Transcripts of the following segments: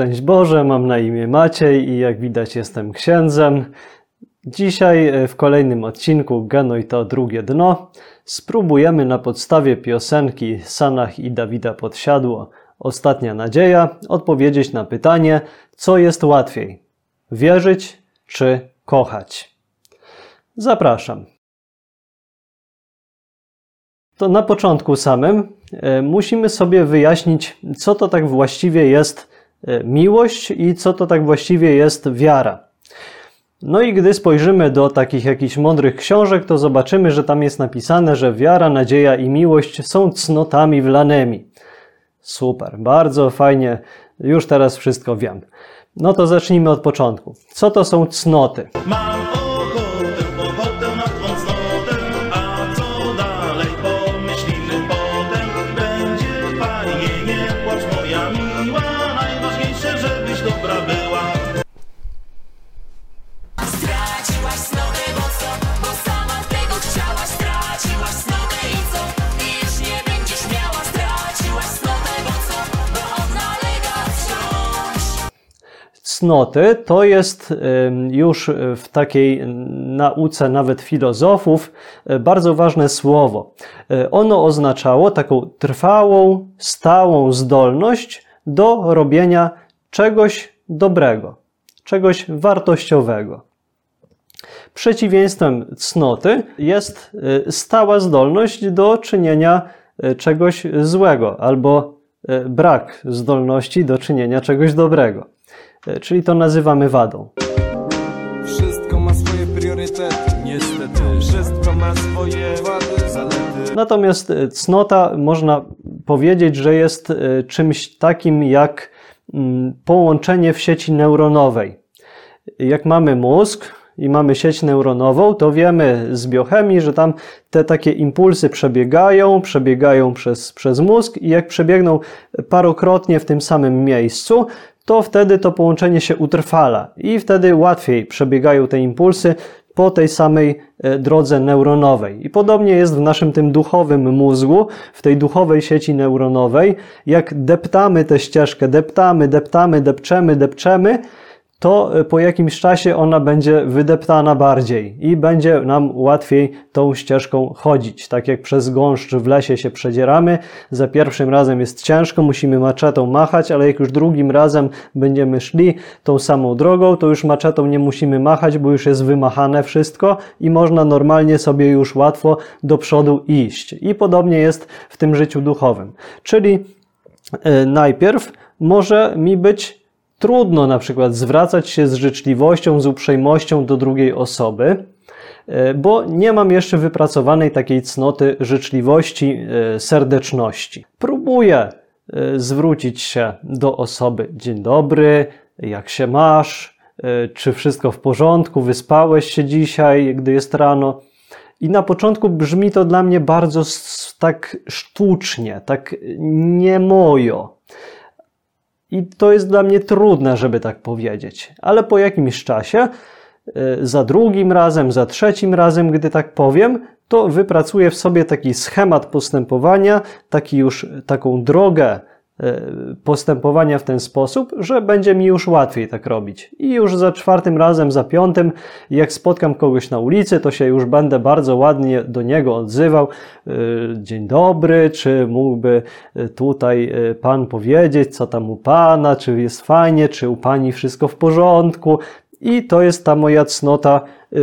Szczęść Boże, mam na imię Maciej i jak widać jestem księdzem. Dzisiaj e, w kolejnym odcinku Genuj to drugie dno spróbujemy na podstawie piosenki Sanach i Dawida Podsiadło Ostatnia nadzieja odpowiedzieć na pytanie, co jest łatwiej: wierzyć czy kochać. Zapraszam. To na początku samym e, musimy sobie wyjaśnić, co to tak właściwie jest miłość i co to tak właściwie jest wiara. No i gdy spojrzymy do takich jakichś mądrych książek, to zobaczymy, że tam jest napisane, że wiara, nadzieja i miłość są cnotami wlanymi. Super, bardzo fajnie, już teraz wszystko wiem. No to zacznijmy od początku. Co to są cnoty? Mam Cnoty to jest już w takiej nauce nawet filozofów y, bardzo ważne słowo. Y, Ono oznaczało taką trwałą, stałą zdolność do robienia czegoś dobrego, czegoś wartościowego. Przeciwieństwem cnoty jest y, stała zdolność do czynienia czegoś złego albo brak zdolności do czynienia czegoś dobrego. Y, Czyli to nazywamy wadą. Wszystko ma swoje priorytety, niestety. Wszystko ma swoje wady, zalety. Natomiast y, cnota można powiedzieć, że jest y, czymś takim jak mm, połączenie w sieci neuronowej. Jak mamy mózg i mamy sieć neuronową, to wiemy z biochemii, że tam te takie impulsy przebiegają, przebiegają przez, przez mózg i jak przebiegną parokrotnie w tym samym miejscu, to wtedy to połączenie się utrwala i wtedy łatwiej przebiegają te impulsy po tej samej e, drodze neuronowej. I podobnie jest w naszym tym duchowym mózgu, w tej duchowej sieci neuronowej. Jak deptamy tę ścieżkę, deptamy, deptamy, depczemy, depczemy, to e, po jakimś czasie ona będzie wydeptana bardziej i będzie nam łatwiej tą ścieżką chodzić. Tak jak przez gąszcz w lesie się przedzieramy, za pierwszym razem jest ciężko, musimy maczetą machać, ale jak już drugim razem będziemy szli tą samą drogą, to już maczetą nie musimy machać, bo już jest wymachane wszystko i można normalnie sobie już łatwo do przodu iść. I podobnie jest w tym życiu duchowym. Czyli e, najpierw może mi być trudno na przykład zwracać się z życzliwością, z uprzejmością do drugiej osoby, e, bo nie mam jeszcze wypracowanej takiej cnoty życzliwości, e, serdeczności. Próbuję e, zwrócić się do osoby: Dzień dobry, jak się masz? Czy wszystko w porządku? Wyspałeś się dzisiaj, gdy jest rano? I na początku brzmi to dla mnie bardzo tak sztucznie, tak niemojo. I to jest dla mnie trudne, żeby tak powiedzieć. Ale po jakimś czasie, y, za drugim razem, za trzecim razem, gdy tak powiem, to wypracuję w sobie taki schemat postępowania, taki już, taką drogę postępowania w ten sposób, że będzie mi już łatwiej tak robić. I już za czwartym razem, za piątym, jak spotkam kogoś na ulicy, to się już będę bardzo ładnie do niego odzywał. y, Dzień dobry, czy mógłby y, tutaj pan powiedzieć, co tam u pana, czy jest fajnie, czy u pani wszystko w porządku. I to jest ta moja cnota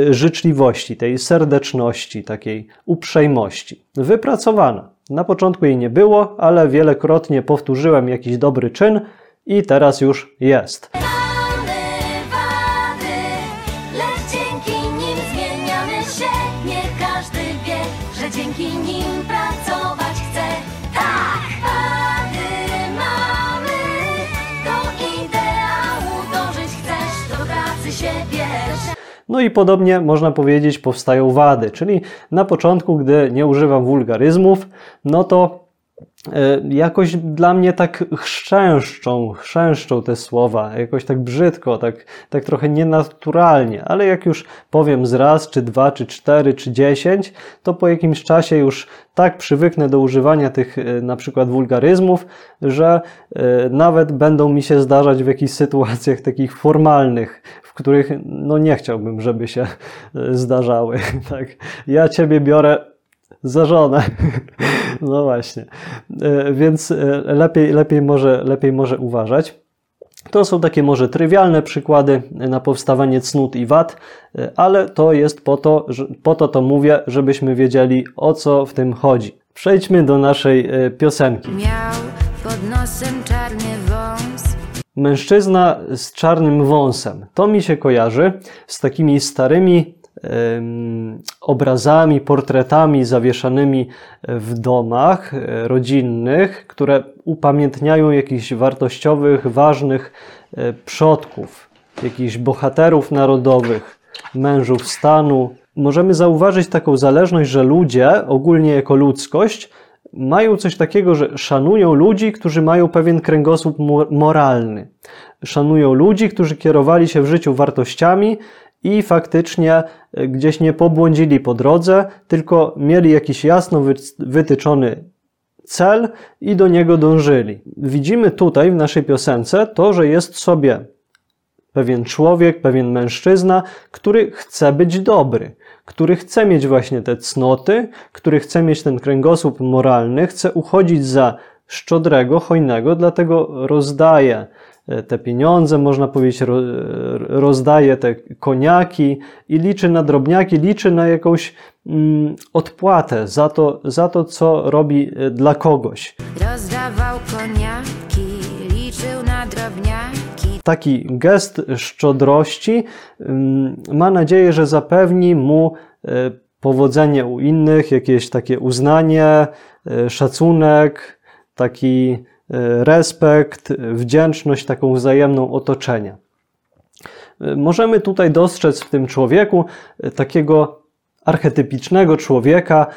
życzliwości, tej serdeczności, takiej uprzejmości. Wypracowana. Na początku jej nie było, ale wielokrotnie powtórzyłem jakiś dobry czyn i teraz już jest. No i podobnie można powiedzieć powstają wady, czyli na początku, gdy nie używam wulgaryzmów, no to jakoś dla mnie tak chrzęszczą, chrzęszczą te słowa, jakoś tak brzydko, tak, tak trochę nienaturalnie, ale jak już powiem z raz, czy dwa, czy cztery, czy dziesięć, to po jakimś czasie już tak przywyknę do używania tych e, na przykład wulgaryzmów, że e, nawet będą mi się zdarzać w jakichś sytuacjach takich formalnych, w których no nie chciałbym, żeby się e, zdarzały. Tak. Ja ciebie biorę za żonę. No właśnie. E, Więc e, lepiej, lepiej, może, lepiej może uważać. To są takie może trywialne przykłady na powstawanie cnót i wad, e, ale to jest po to, że, po to to mówię, żebyśmy wiedzieli o co w tym chodzi. Przejdźmy do naszej piosenki. Miał pod nosem czarny wąs Mężczyzna z czarnym wąsem. To mi się kojarzy z takimi starymi obrazami, portretami zawieszanymi w domach e, rodzinnych, które upamiętniają jakichś wartościowych, ważnych e, przodków, jakichś bohaterów narodowych, mężów stanu. Możemy zauważyć taką zależność, że ludzie, ogólnie jako ludzkość, mają coś takiego, że szanują ludzi, którzy mają pewien kręgosłup mo- moralny. Szanują ludzi, którzy kierowali się w życiu wartościami i faktycznie e, gdzieś nie pobłądzili po drodze, tylko mieli jakiś jasno wy- wytyczony cel i do niego dążyli. Widzimy tutaj w naszej piosence to, że jest sobie pewien człowiek, pewien mężczyzna, który chce być dobry, który chce mieć właśnie te cnoty, który chce mieć ten kręgosłup moralny, chce uchodzić za szczodrego, hojnego, dlatego rozdaje te pieniądze, można powiedzieć, ro- rozdaje te koniaki i liczy na drobniaki, liczy na jakąś mm, odpłatę za to, za to, co robi e, dla kogoś. Rozdawał koniaki, liczył na drobniaki taki gest szczodrości ym, ma nadzieję, że zapewni mu e, powodzenie u innych, jakieś takie uznanie, e, szacunek, taki e, respekt, wdzięczność taką wzajemną otoczenia. E, Możemy tutaj dostrzec w tym człowieku takiego archetypicznego człowieka,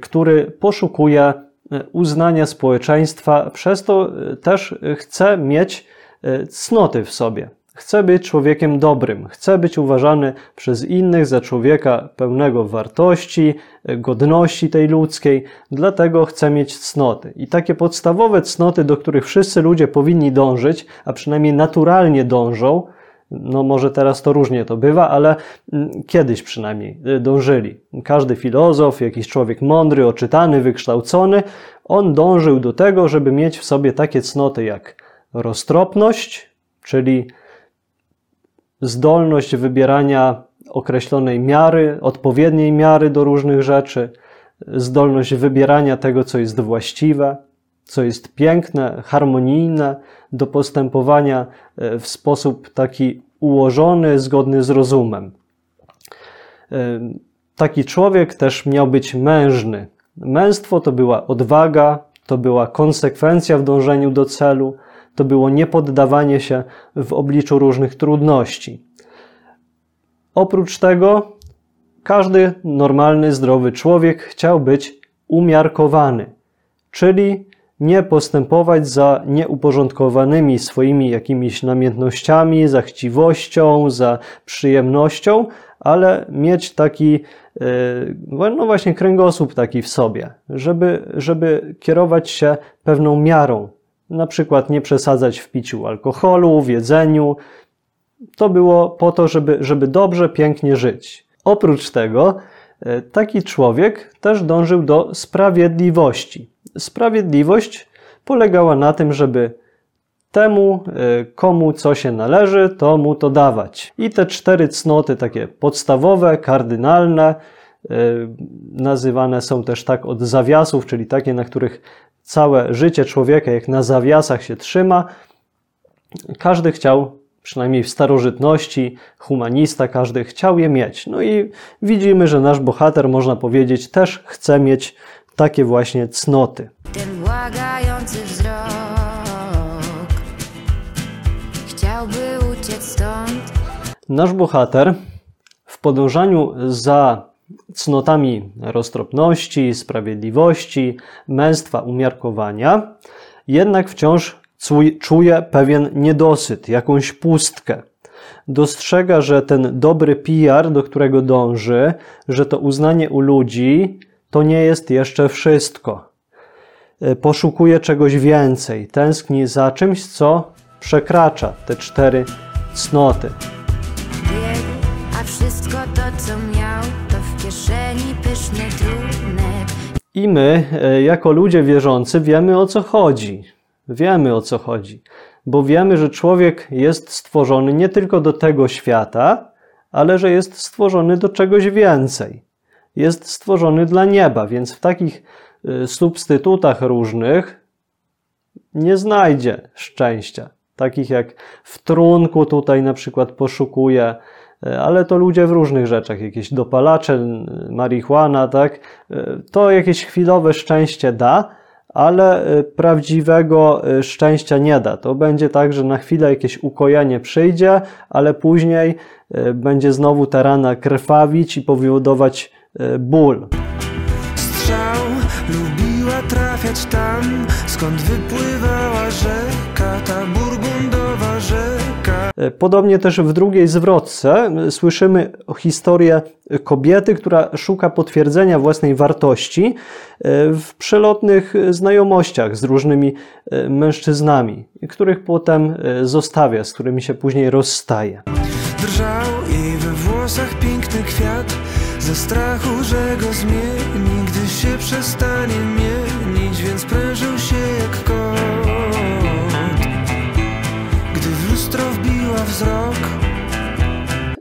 który poszukuje uznania społeczeństwa, przez to też chce mieć cnoty w sobie. Chce być człowiekiem dobrym, chce być uważany przez innych za człowieka pełnego wartości, godności tej ludzkiej, dlatego chce mieć cnoty. I takie podstawowe cnoty, do których wszyscy ludzie powinni dążyć, a przynajmniej naturalnie dążą, no może teraz to różnie to bywa, ale mm, kiedyś przynajmniej y, dążyli. Każdy filozof, jakiś człowiek mądry, oczytany, wykształcony, on dążył do tego, żeby mieć w sobie takie cnoty jak roztropność, czyli zdolność wybierania określonej miary, odpowiedniej miary do różnych rzeczy, zdolność wybierania tego, co jest właściwe, co jest piękne, harmonijne, do postępowania e, w sposób taki ułożony, zgodny z rozumem. E, Taki człowiek też miał być mężny. Męstwo to była odwaga, to była konsekwencja w dążeniu do celu, to było niepoddawanie się w obliczu różnych trudności. Oprócz tego, każdy normalny, zdrowy człowiek chciał być umiarkowany, czyli nie postępować za nieuporządkowanymi swoimi jakimiś namiętnościami, za chciwością, za przyjemnością, ale mieć taki, e, no właśnie, kręgosłup taki w sobie, żeby, żeby kierować się pewną miarą. Na przykład nie przesadzać w piciu alkoholu, w jedzeniu. To było po to, żeby, żeby dobrze, pięknie żyć. Oprócz tego, e, taki człowiek też dążył do sprawiedliwości. Sprawiedliwość polegała na tym, żeby temu, e, komu co się należy, to mu to dawać. I te cztery cnoty, takie podstawowe, kardynalne, e, nazywane są też tak od zawiasów, czyli takie, na których całe życie człowieka, jak na zawiasach się trzyma. Każdy chciał, przynajmniej w starożytności, humanista, każdy chciał je mieć. No i widzimy, że nasz bohater, można powiedzieć, też chce mieć takie właśnie cnoty. ten błagający wzrok Chciałby uciec stąd Nasz bohater w podążaniu za cnotami roztropności, sprawiedliwości, męstwa, umiarkowania, jednak wciąż czuje pewien niedosyt, jakąś pustkę. Dostrzega, że ten dobry PR, do którego dąży, że to uznanie u ludzi, to nie jest jeszcze wszystko. E, Poszukuje czegoś więcej, tęskni za czymś, co przekracza te cztery cnoty. a wszystko to, co miał, I my, e, jako ludzie wierzący, wiemy o co chodzi. Wiemy o co chodzi, bo wiemy, że człowiek jest stworzony nie tylko do tego świata, ale że jest stworzony do czegoś więcej. Jest stworzony dla nieba, więc w takich e, substytutach różnych nie znajdzie szczęścia. Takich jak w trunku tutaj na przykład poszukuje, ale to ludzie w różnych rzeczach, jakieś dopalacze, marihuana, tak? E, To jakieś chwilowe szczęście da, ale e, prawdziwego e, szczęścia nie da. To będzie tak, że na chwilę jakieś ukojenie przyjdzie, ale później e, będzie znowu ta rana krwawić i powodować e, ból. Strzał lubiła trafiać tam, skąd wypływała rzeka, ta burgundowa rzeka. E, Podobnie też w drugiej zwrotce e, słyszymy historię kobiety, która szuka potwierdzenia własnej wartości e, w przelotnych znajomościach z różnymi mężczyznami, których potem zostawia, z którymi się później rozstaje. Drżał jej we włosach piękny kwiat, ze strachu, że go zmieni, gdy się przestanie mienić, więc prężył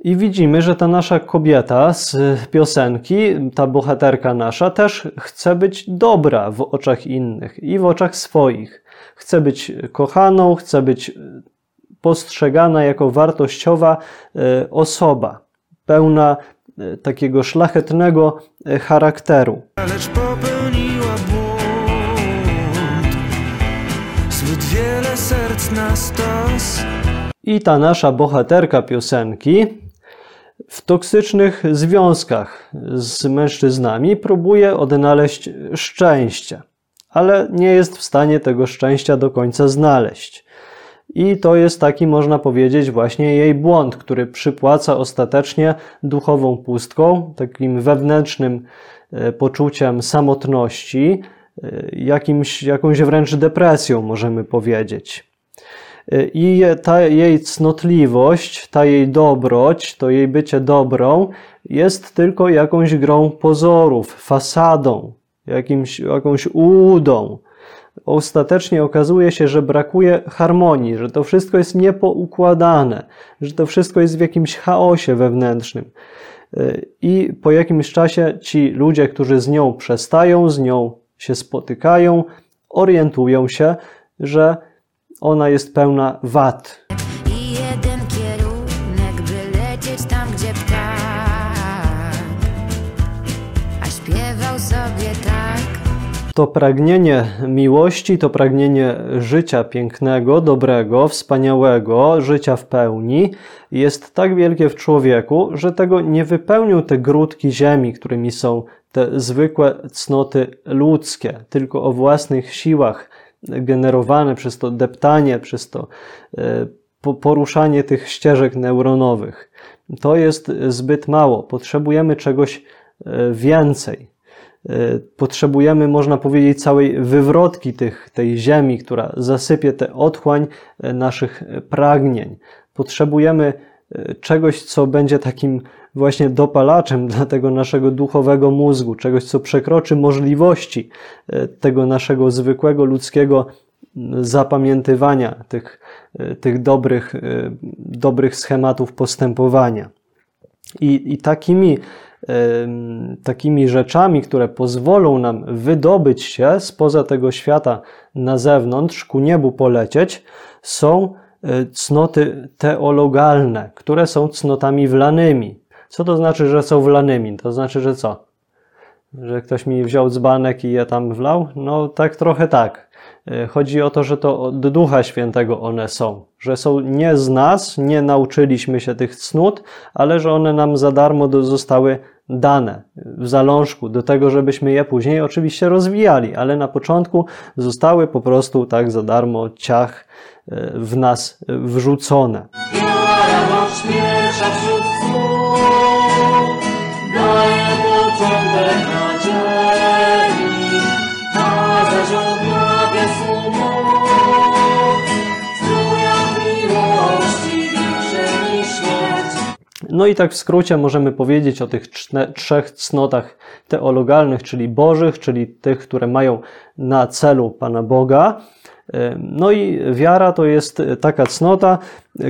I widzimy, że ta nasza kobieta z piosenki, ta bohaterka nasza, też chce być dobra w oczach innych i w oczach swoich. Chce być kochaną, chce być postrzegana jako wartościowa e, osoba, pełna e, takiego szlachetnego e, charakteru. lecz popełniła błąd. Zbyt wiele serc na stos. I ta nasza bohaterka piosenki w toksycznych związkach z mężczyznami próbuje odnaleźć szczęście, ale nie jest w stanie tego szczęścia do końca znaleźć. I to jest taki, można powiedzieć, właśnie jej błąd, który przypłaca ostatecznie duchową pustką, takim wewnętrznym e, poczuciem samotności, e, jakimś, jakąś wręcz depresją, możemy powiedzieć. I ta jej cnotliwość, ta jej dobroć, to jej bycie dobrą jest tylko jakąś grą pozorów, fasadą, jakimś, jakąś ułudą. Ostatecznie okazuje się, że brakuje harmonii, że to wszystko jest niepoukładane, że to wszystko jest w jakimś chaosie wewnętrznym. I po jakimś czasie ci ludzie, którzy z nią przestają, z nią się spotykają, orientują się, że ona jest pełna wad. I jeden kierunek, by lecieć tam, gdzie ptak. A śpiewał sobie tak. To pragnienie miłości, to pragnienie życia pięknego, dobrego, wspaniałego, życia w pełni jest tak wielkie w człowieku, że tego nie wypełnią te grudki ziemi, którymi są te zwykłe cnoty ludzkie, tylko o własnych siłach generowane przez to deptanie, przez to e, po- poruszanie tych ścieżek neuronowych. To jest zbyt mało. Potrzebujemy czegoś e, więcej. E, Potrzebujemy, można powiedzieć, całej wywrotki tych, tej ziemi, która zasypie tę otchłań naszych pragnień. Potrzebujemy czegoś, co będzie takim właśnie dopalaczem dla tego naszego duchowego mózgu, czegoś, co przekroczy możliwości e, tego naszego zwykłego ludzkiego zapamiętywania tych, e, tych dobrych, e, dobrych schematów postępowania. I, i takimi, takimi rzeczami, które pozwolą nam wydobyć się spoza tego świata na zewnątrz, ku niebu polecieć, są cnoty teologalne, które są cnotami wlanymi. Co to znaczy, że są wlanymi? To znaczy, że co? Że ktoś mi wziął dzbanek i je tam wlał? No tak trochę tak. E, Chodzi o to, że to od Ducha Świętego one są. Że są nie z nas, nie nauczyliśmy się tych cnót, ale że one nam za darmo do- zostały dane w zalążku do tego, żebyśmy je później oczywiście rozwijali, ale na początku zostały po prostu tak za darmo ciach e, w nas e, wrzucone. Wiara No i tak w skrócie możemy powiedzieć o tych trzech cnotach teologalnych, czyli bożych, czyli tych, które mają na celu Pana Boga. No i wiara to jest taka cnota,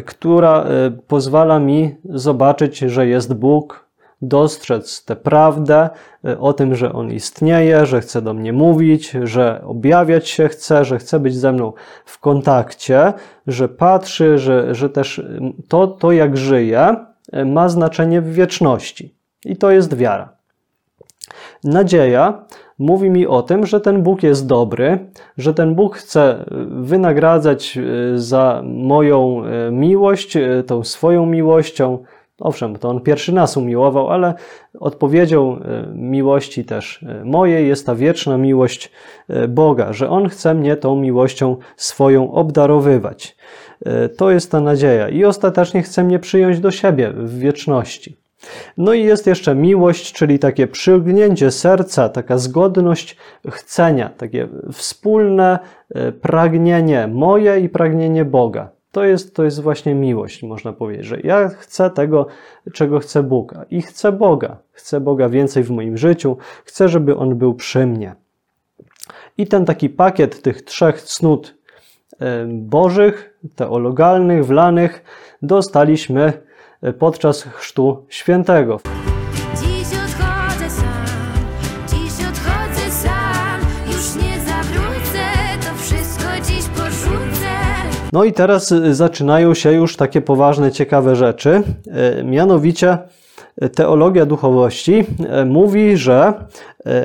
która e, pozwala mi zobaczyć, że jest Bóg, dostrzec tę prawdę e, o tym, że On istnieje, że chce do mnie mówić, że objawiać się chce, że chce być ze mną w kontakcie, że patrzy, że, że też mm, to, to jak żyję, e, ma znaczenie w wieczności. I to jest wiara. Nadzieja mówi mi o tym, że ten Bóg jest dobry, że ten Bóg chce wynagradzać za moją miłość, tą swoją miłością. Owszem, to on pierwszy nas umiłował, ale odpowiedzią e, miłości też e, mojej jest ta wieczna miłość e, Boga, że on chce mnie tą miłością swoją obdarowywać. To jest ta nadzieja i ostatecznie chce mnie przyjąć do siebie w wieczności. No i jest jeszcze miłość, czyli takie przylgnięcie serca, taka zgodność chcenia, takie wspólne pragnienie moje i pragnienie Boga. To jest, to jest właśnie miłość, można powiedzieć, że ja chcę tego, czego chce Bóg i chcę Boga. Chcę Boga więcej w moim życiu, chcę, żeby On był przy mnie. I ten taki pakiet tych trzech cnót e, bożych, teologalnych, wlanych dostaliśmy e, podczas chrztu świętego. No i teraz y, zaczynają się już takie poważne, ciekawe rzeczy. E, Mianowicie e, teologia duchowości mówi, że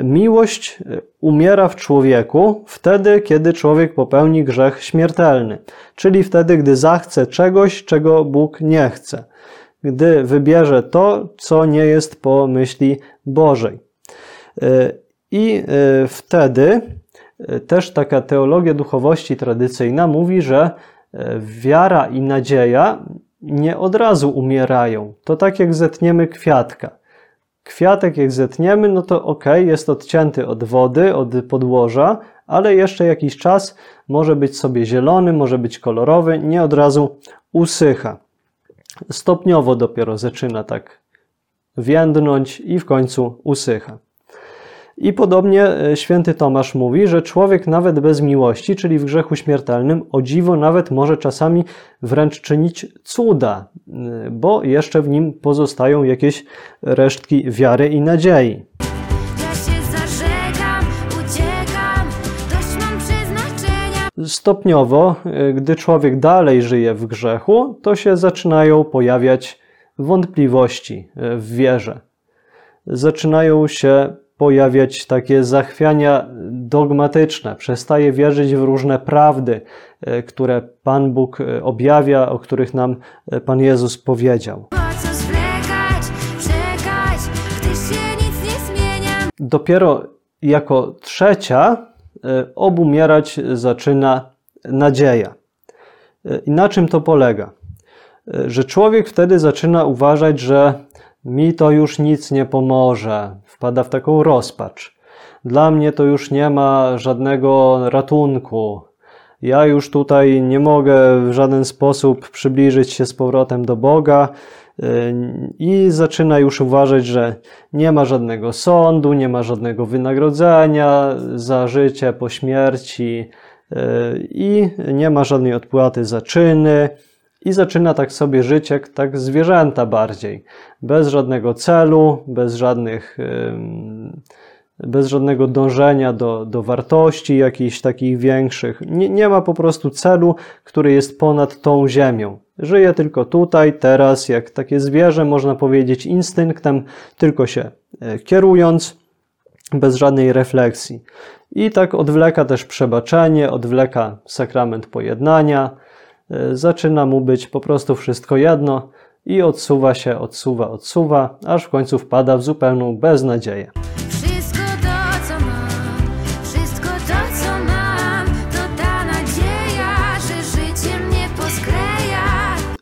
miłość umiera w człowieku wtedy, kiedy człowiek popełni grzech śmiertelny, czyli wtedy, gdy zachce czegoś, czego Bóg nie chce, gdy wybierze to, co nie jest po myśli Bożej. I wtedy też taka teologia duchowości tradycyjna mówi, że wiara i nadzieja nie od razu umierają. To tak jak zetniemy kwiatka. Kwiatek jak zetniemy, no to ok, jest odcięty od wody, od podłoża, ale jeszcze jakiś czas może być sobie zielony, może być kolorowy, nie od razu usycha. Stopniowo dopiero zaczyna tak więdnąć i w końcu usycha. I podobnie e, święty Tomasz mówi, że człowiek nawet bez miłości, czyli w grzechu śmiertelnym, o dziwo nawet może czasami wręcz czynić cuda, y, bo jeszcze w nim pozostają jakieś resztki wiary i nadziei. Ja się zażegam, uciekam, dość mam przeznaczenia. Stopniowo, y, gdy człowiek dalej żyje w grzechu, to się zaczynają pojawiać wątpliwości w wierze. Zaczynają się pojawiać takie zachwiania dogmatyczne. Przestaje wierzyć w różne prawdy, y, które Pan Bóg y, objawia, o których nam y, Pan Jezus powiedział. Po co zwlekać, czekać, gdy się nic nie zmienia. dopiero jako trzecia obumierać zaczyna nadzieja. I na czym to polega? Że człowiek wtedy zaczyna uważać, że mi to już nic nie pomoże, wpada w taką rozpacz. Dla mnie to już nie ma żadnego ratunku. Ja już tutaj nie mogę w żaden sposób przybliżyć się z powrotem do Boga y, i zaczyna już uważać, że nie ma żadnego sądu, nie ma żadnego wynagrodzenia za życie po śmierci y, i nie ma żadnej odpłaty za czyny. I zaczyna tak sobie żyć jak tak zwierzęta bardziej, bez żadnego celu, bez żadnych bez żadnego dążenia do, do wartości jakichś takich większych. Nie, nie ma po prostu celu, który jest ponad tą ziemią. Żyje tylko tutaj, teraz, jak takie zwierzę, można powiedzieć, instynktem, tylko się e, kierując, bez żadnej refleksji. I tak odwleka też przebaczenie, odwleka sakrament pojednania, zaczyna mu być po prostu wszystko jedno, i odsuwa się, odsuwa, odsuwa, aż w końcu wpada w zupełną beznadzieję.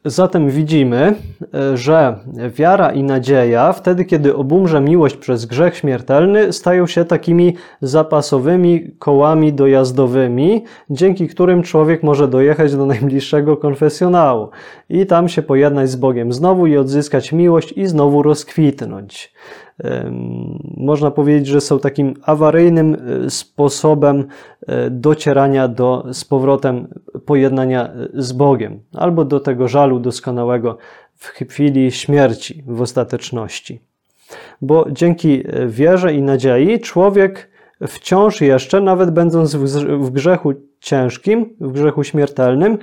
Zatem widzimy, e, że wiara i nadzieja, wtedy kiedy obumrze miłość przez grzech śmiertelny, stają się takimi zapasowymi kołami dojazdowymi, dzięki którym człowiek może dojechać do najbliższego konfesjonału i tam się pojednać z Bogiem znowu i odzyskać miłość i znowu rozkwitnąć. Można powiedzieć, że są takim awaryjnym e, sposobem e, docierania do z powrotem pojednania e, z Bogiem, albo do tego żalu doskonałego w chwili śmierci w ostateczności. Bo dzięki wierze i nadziei człowiek wciąż jeszcze, nawet będąc w grze- w grzechu ciężkim, w grzechu śmiertelnym,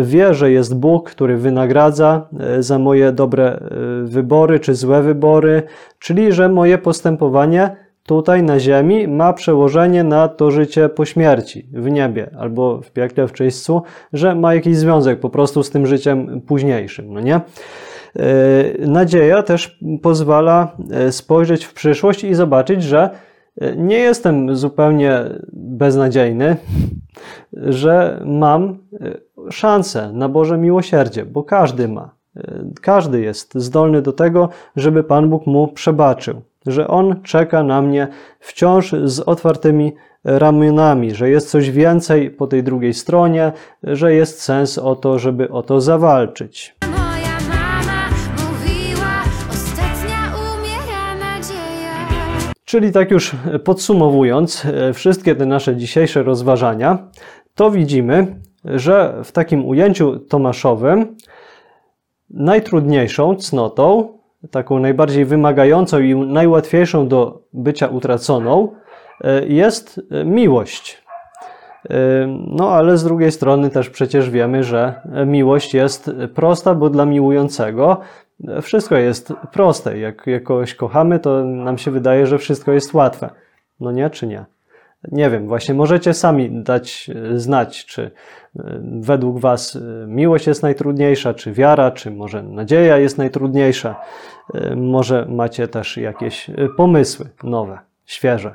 wie, że jest Bóg, który wynagradza e, za moje dobre e, wybory czy złe wybory, czyli że moje postępowanie tutaj na ziemi ma przełożenie na to życie po śmierci, w niebie albo w piekle, w czyśćcu, że ma jakiś związek po prostu z tym życiem późniejszym, no nie? E, Nadzieja też pozwala e, spojrzeć w przyszłość i zobaczyć, że e, nie jestem zupełnie beznadziejny, że mam e, szansę na Boże miłosierdzie, bo każdy ma. E, Każdy jest zdolny do tego, żeby Pan Bóg mu przebaczył, że On czeka na mnie wciąż z otwartymi ramionami, że jest coś więcej po tej drugiej stronie, że jest sens o to, żeby o to zawalczyć. Czyli tak już podsumowując e, wszystkie te nasze dzisiejsze rozważania, to widzimy, że w takim ujęciu tomaszowym najtrudniejszą cnotą, taką najbardziej wymagającą i najłatwiejszą do bycia utraconą e, jest miłość. E, No, ale z drugiej strony też przecież wiemy, że miłość jest prosta, bo dla miłującego wszystko jest proste. Jak, jak kogoś kochamy, to nam się wydaje, że wszystko jest łatwe. No nie, czy nie? Nie wiem, właśnie możecie sami dać e, znać, czy e, według Was e, miłość jest najtrudniejsza, czy wiara, czy może nadzieja jest najtrudniejsza. Może macie też jakieś pomysły nowe, świeże.